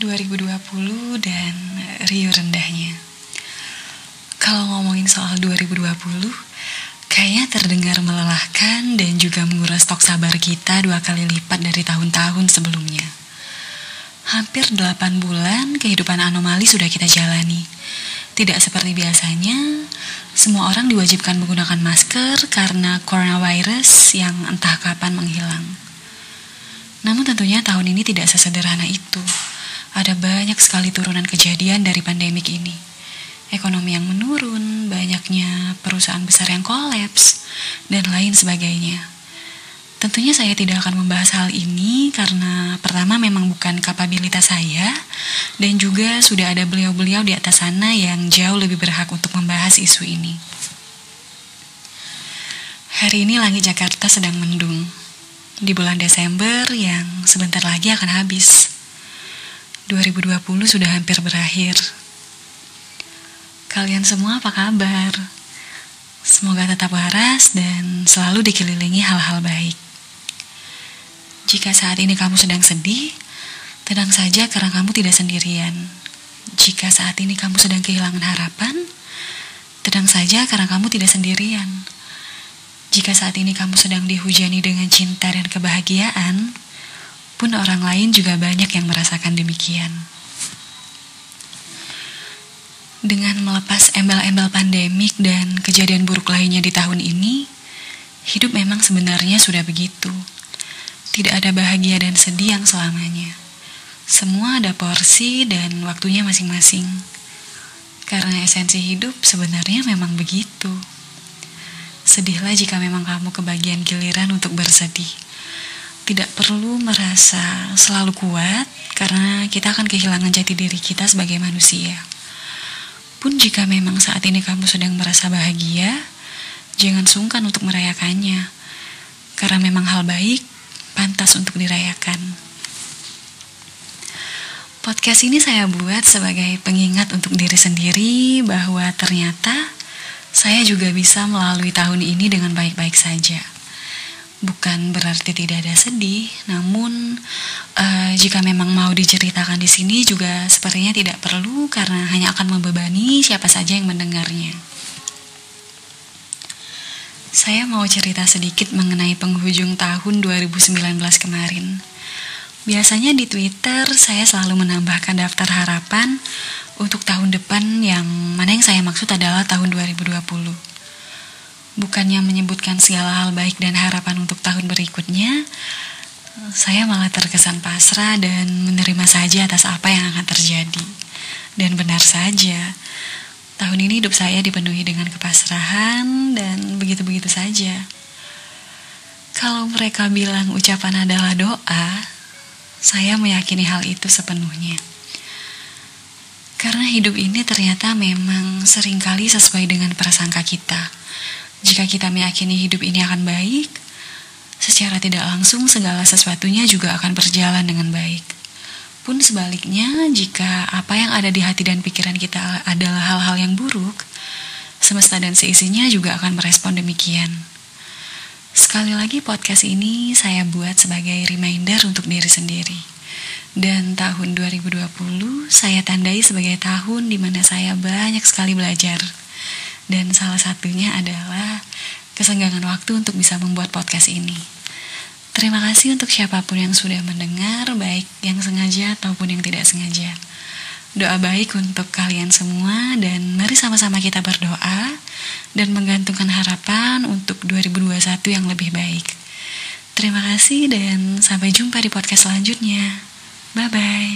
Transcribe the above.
2020 dan riuh rendahnya. Kalau ngomongin soal 2020, kayaknya terdengar melelahkan dan juga menguras stok sabar kita dua kali lipat dari tahun-tahun sebelumnya. Hampir 8 bulan kehidupan anomali sudah kita jalani. Tidak seperti biasanya, semua orang diwajibkan menggunakan masker karena coronavirus yang entah kapan menghilang. Namun tentunya tahun ini tidak sesederhana itu ada banyak sekali turunan kejadian dari pandemik ini. Ekonomi yang menurun, banyaknya perusahaan besar yang kolaps, dan lain sebagainya. Tentunya saya tidak akan membahas hal ini karena pertama memang bukan kapabilitas saya dan juga sudah ada beliau-beliau di atas sana yang jauh lebih berhak untuk membahas isu ini. Hari ini langit Jakarta sedang mendung. Di bulan Desember yang sebentar lagi akan habis. 2020 sudah hampir berakhir. Kalian semua apa kabar? Semoga tetap waras dan selalu dikelilingi hal-hal baik. Jika saat ini kamu sedang sedih, tenang saja karena kamu tidak sendirian. Jika saat ini kamu sedang kehilangan harapan, tenang saja karena kamu tidak sendirian. Jika saat ini kamu sedang dihujani dengan cinta dan kebahagiaan, pun orang lain juga banyak yang merasakan demikian. Dengan melepas embel-embel pandemik dan kejadian buruk lainnya di tahun ini, hidup memang sebenarnya sudah begitu. Tidak ada bahagia dan sedih yang selamanya. Semua ada porsi dan waktunya masing-masing. Karena esensi hidup sebenarnya memang begitu. Sedihlah jika memang kamu kebagian giliran untuk bersedih tidak perlu merasa selalu kuat karena kita akan kehilangan jati diri kita sebagai manusia. Pun jika memang saat ini kamu sedang merasa bahagia, jangan sungkan untuk merayakannya. Karena memang hal baik pantas untuk dirayakan. Podcast ini saya buat sebagai pengingat untuk diri sendiri bahwa ternyata saya juga bisa melalui tahun ini dengan baik-baik saja. Bukan berarti tidak ada sedih, namun uh, jika memang mau diceritakan di sini juga sepertinya tidak perlu karena hanya akan membebani siapa saja yang mendengarnya. Saya mau cerita sedikit mengenai penghujung tahun 2019 kemarin. Biasanya di Twitter saya selalu menambahkan daftar harapan untuk tahun depan yang mana yang saya maksud adalah tahun 2020. Bukannya menyebutkan segala hal baik dan harapan untuk tahun berikutnya, saya malah terkesan pasrah dan menerima saja atas apa yang akan terjadi. Dan benar saja, tahun ini hidup saya dipenuhi dengan kepasrahan dan begitu-begitu saja. Kalau mereka bilang ucapan adalah doa, saya meyakini hal itu sepenuhnya. Karena hidup ini ternyata memang sering kali sesuai dengan prasangka kita. Jika kita meyakini hidup ini akan baik, secara tidak langsung segala sesuatunya juga akan berjalan dengan baik. Pun sebaliknya, jika apa yang ada di hati dan pikiran kita adalah hal-hal yang buruk, semesta dan seisinya juga akan merespon demikian. Sekali lagi podcast ini saya buat sebagai reminder untuk diri sendiri. Dan tahun 2020 saya tandai sebagai tahun di mana saya banyak sekali belajar dan salah satunya adalah kesenggangan waktu untuk bisa membuat podcast ini. Terima kasih untuk siapa pun yang sudah mendengar, baik yang sengaja ataupun yang tidak sengaja. Doa baik untuk kalian semua dan mari sama-sama kita berdoa dan menggantungkan harapan untuk 2021 yang lebih baik. Terima kasih dan sampai jumpa di podcast selanjutnya. Bye-bye.